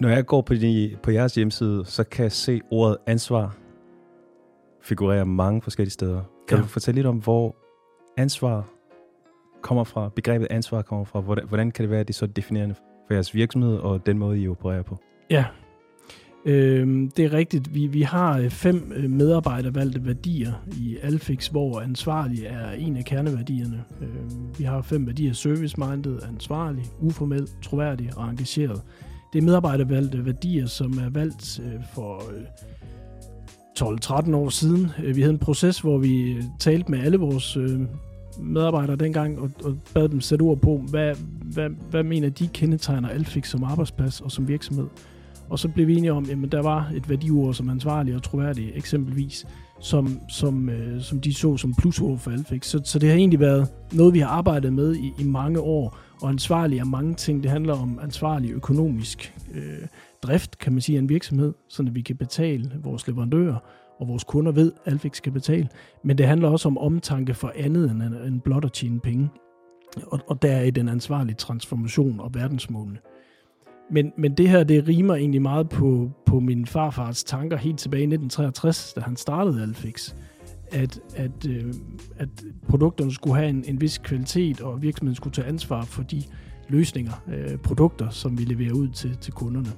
Når jeg går på, de, på jeres hjemmeside, så kan jeg se ordet ansvar figurere mange forskellige steder. Kan Ja. du fortælle lidt om, hvor ansvar kommer fra, begrebet ansvar kommer fra? Hvordan, hvordan kan det være, at det er så definerende for jeres virksomhed og den måde, I opererer på? Ja, øhm, det er rigtigt. Vi, vi har øh, fem øh, medarbejdervalgte værdier i Alfix, hvor ansvarlig er en af kerneværdierne. Øhm, vi har fem værdier. Service-minded, ansvarlig, uformel, troværdig og engageret. Det er medarbejdervalgte værdier, som er valgt øh, for øh, 12-13 år siden. Øh, vi havde en proces, hvor vi øh, talte med alle vores øh, medarbejdere dengang og, og bad dem sætte ord på, hvad, hvad, hvad mener de kendetegner Alfix som arbejdsplads og som virksomhed. Og så blev vi enige om, at der var et værdiord som ansvarlig og troværdig eksempelvis, som, som, øh, som de så som plusord for Alfix. Så, så det har egentlig været noget, vi har arbejdet med i, i mange år, og ansvarlig er mange ting. Det handler om ansvarlig økonomisk øh, drift, kan man sige, af en virksomhed, så vi kan betale vores leverandører, og vores kunder ved, at Alfix skal betale. Men det handler også om omtanke for andet end, end blot at tjene penge. Og, og der er den ansvarlige transformation og verdensmålene. Men, men det her, det rimer egentlig meget på, på min farfars tanker helt tilbage i 1963, da han startede Alfix. At, at, øh, at produkterne skulle have en, en vis kvalitet, og virksomheden skulle tage ansvar for de løsninger, øh, produkter, som vi leverer ud til, til kunderne.